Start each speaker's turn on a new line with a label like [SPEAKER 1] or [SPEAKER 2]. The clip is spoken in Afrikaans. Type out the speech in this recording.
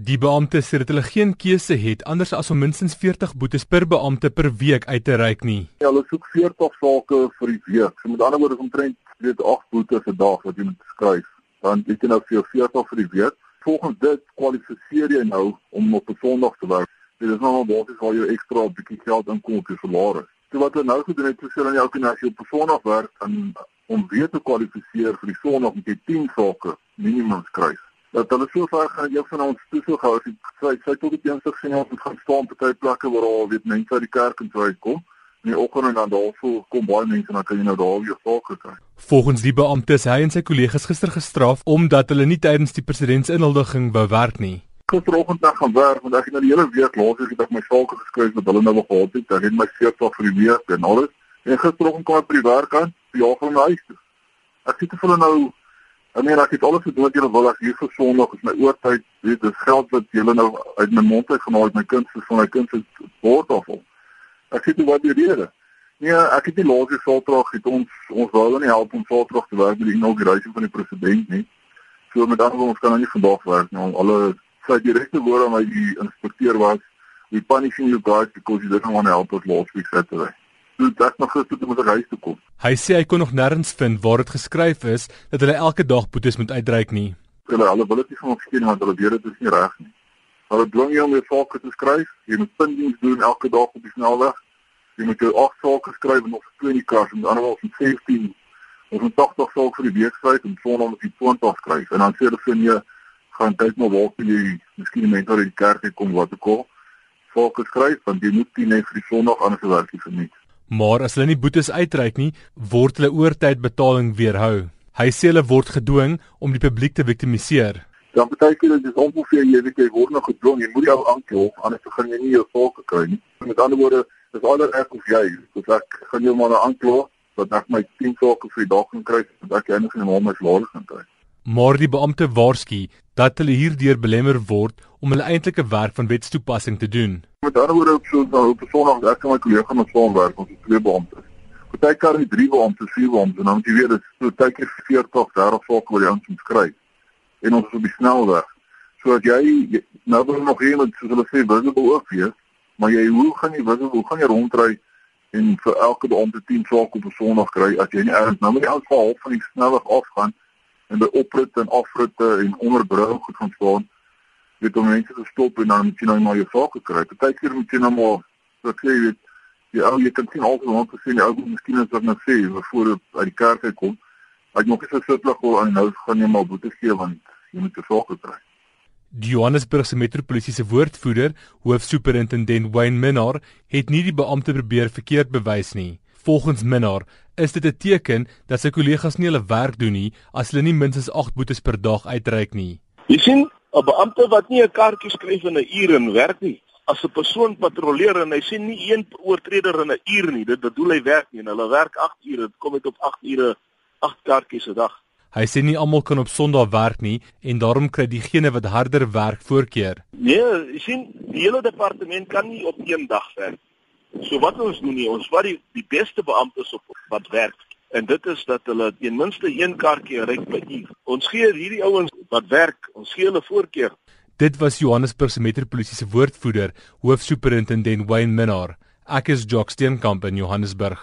[SPEAKER 1] Die beampte sê dat hulle geen keuse het anders as om minstens 40 boetes per beampte per week uit te reik nie.
[SPEAKER 2] Ja, hulle soek 40 sake vir die week. So met ander woorde is omtrent weet 8 boetes 'n dag wat jy moet skryf. Dan het jy nou vir 40 vir die week. Volgens dit kwalifiseer jy nou om op 'n Sondag te werk. Dit is nou nog basies waar jy ekstra bietjie geld inkom op jou salaris. So wat hulle nou gedoen het, is hulle jou kan as jy op 'n Sondag werk en om weer te kwalifiseer vir die Sondag moet jy 10 sake minimum skryf. Dat hulle so ver gaan jy van ons toe so gehou het. Sy sy tot die dinsdag sien ons gaan staan baie plekke waar al weet mense uit die kerk en so uitkom. Nee, ook en dan daarvoor kom baie mense en dan kan jy nou daar weer sake kry.
[SPEAKER 1] Volgens die beampte is hy en sy kollegas gister gestraf omdat hulle nie tydens die presidentsinhuldiging wou werk nie
[SPEAKER 2] gisteroggend na gaan werk want ek het nou die hele week laas het ek my sake geskryf wat hulle nou wil gehad het. Ek het my seertog vir die week en alles. En gisteroggend kom ek by die werk aan, ja van my huis toe. Ek sê te hulle nou I mean ek het alles gedoen wat julle wil as hier vir Sondag is my oortyd, weet dis geld wat julle nou uit my mond uit gehaal het my kind se van my kind se bord af. Ek sê toe wat die rede. Nee, ek het nie laas die Saterdag het ons ons wou nie help om Saterdag te werk met die inaugurasie van die president nie. So met ander woorde ons kan nou nie vandag werk nie. Alle sy direkte woorde aan my die inspekteur was we punishing you guys because you didn't want to help us last week Saturday. So dit nog gister toe met 'n reis toe kom.
[SPEAKER 1] Hy sê hy kon nog nêrens vind waar dit geskryf is dat hulle elke dag boetes moet uitreik nie.
[SPEAKER 2] Hulle hulle wil dit nie van ons skien want hulle weet dit is nie reg nie. Hulle dwing jou om jou sake te skryf. Jy moet puntings doen elke dag op die snelweg. Jy moet jou ag sake skryf en nog twee in die kar en ander was 15 of 80 sake vir die week skryf en sonop die 20 skryf en dan sê hulle vir jou gaan kyk maar waar kan jy miskien mense uit die kerk kom wat ek al fokus skryf want jy moet nie net vir die Sondag anders werk nie verniet.
[SPEAKER 1] Maar as hulle nie boetes uitreik nie, word hulle oortydbetaling weerhou. Hy sê hulle word gedwing om die publiek te viktimiseer.
[SPEAKER 2] Dan beteken dit dis ongeveer jy weet jy word nog gedwing, jy moet jou aankla anders gaan jy nie jou saak kry nie. Met ander woorde, dis alder ek of jy, so ek gaan jou maar aankla dat ek my 10 sake vir die dag kan kry, dat ek normaal my salaris kan kry
[SPEAKER 1] maar die beampte waarsku dat hulle hierdeur belemmer word om hulle eintlike werk van wetstoepassing te doen.
[SPEAKER 2] Met ander woorde op so nou op Sondag ek en my kollega moet saamwerk ons is twee beamptes. Partykeer is drie beamptes, vier beamptes en dan moet jy weet dit so tydjie 40 30 sake wat jy aan moet skryf. En ons is op die snelweg. So as jy nou wil nog iemand soos hulle sê visible ook wees, maar jy hoe gaan jy visible, hoe gaan jy rondry en vir elke beampte 10 sake op 'n Sondag kry as jy nie ergens nou met die aanval van die snelweg afgaan en by oprit en afritte en onderbrug goed gaan staan weet om mense te stop en dan moet jy nou maar jou sake kry. Partykeer moet jy nou maar so sê jy weet jy ou jy kan sien altyd rond te sien jy ou miskien as wat nou sê voor uit die kerk uit kom. As jy nog eens sitlig wil aan nou gaan jy maar boete gee want jy moet jou sake kry.
[SPEAKER 1] Die Johannesburgse metropolisie se woordvoerder, hoofsuperintendent Wayne Minnar, het nie die beampte probeer verkeerd bewys nie. Volgens Minnar is dit 'n teken dat sy kollegas nie hulle werk doen nie as hulle nie minstens 8 boetes per dag uitreik nie.
[SPEAKER 3] Jy sien, 'n beampte wat nie 'n kaartjie skryf in 'n uur en werk nie, as 'n persoon patrolleer en hy sien nie een oortreder in 'n uur nie, dit bedoel hy werk nie en hulle werk 8 ure, dit kom uit op 8 ure 8 kaartjies 'n dag.
[SPEAKER 1] Hy sê nie almal kan op Sondag werk nie en daarom kry diegene wat harder werk voorkeur.
[SPEAKER 3] Nee, jy sien, die hele departement kan nie op een dag werk So wat ons doen nie, ons wat die die beste beamptes op wat werk en dit is dat hulle ten minste een kaartjie ry per uur. Ons gee hierdie ouens wat werk, ons gee hulle voorkeur.
[SPEAKER 1] Dit was Johannesburg se metropolisie se woordvoerder, hoofsuperintendent Wayne Minnar. Ek is Jock Steenkamp in Johannesburg.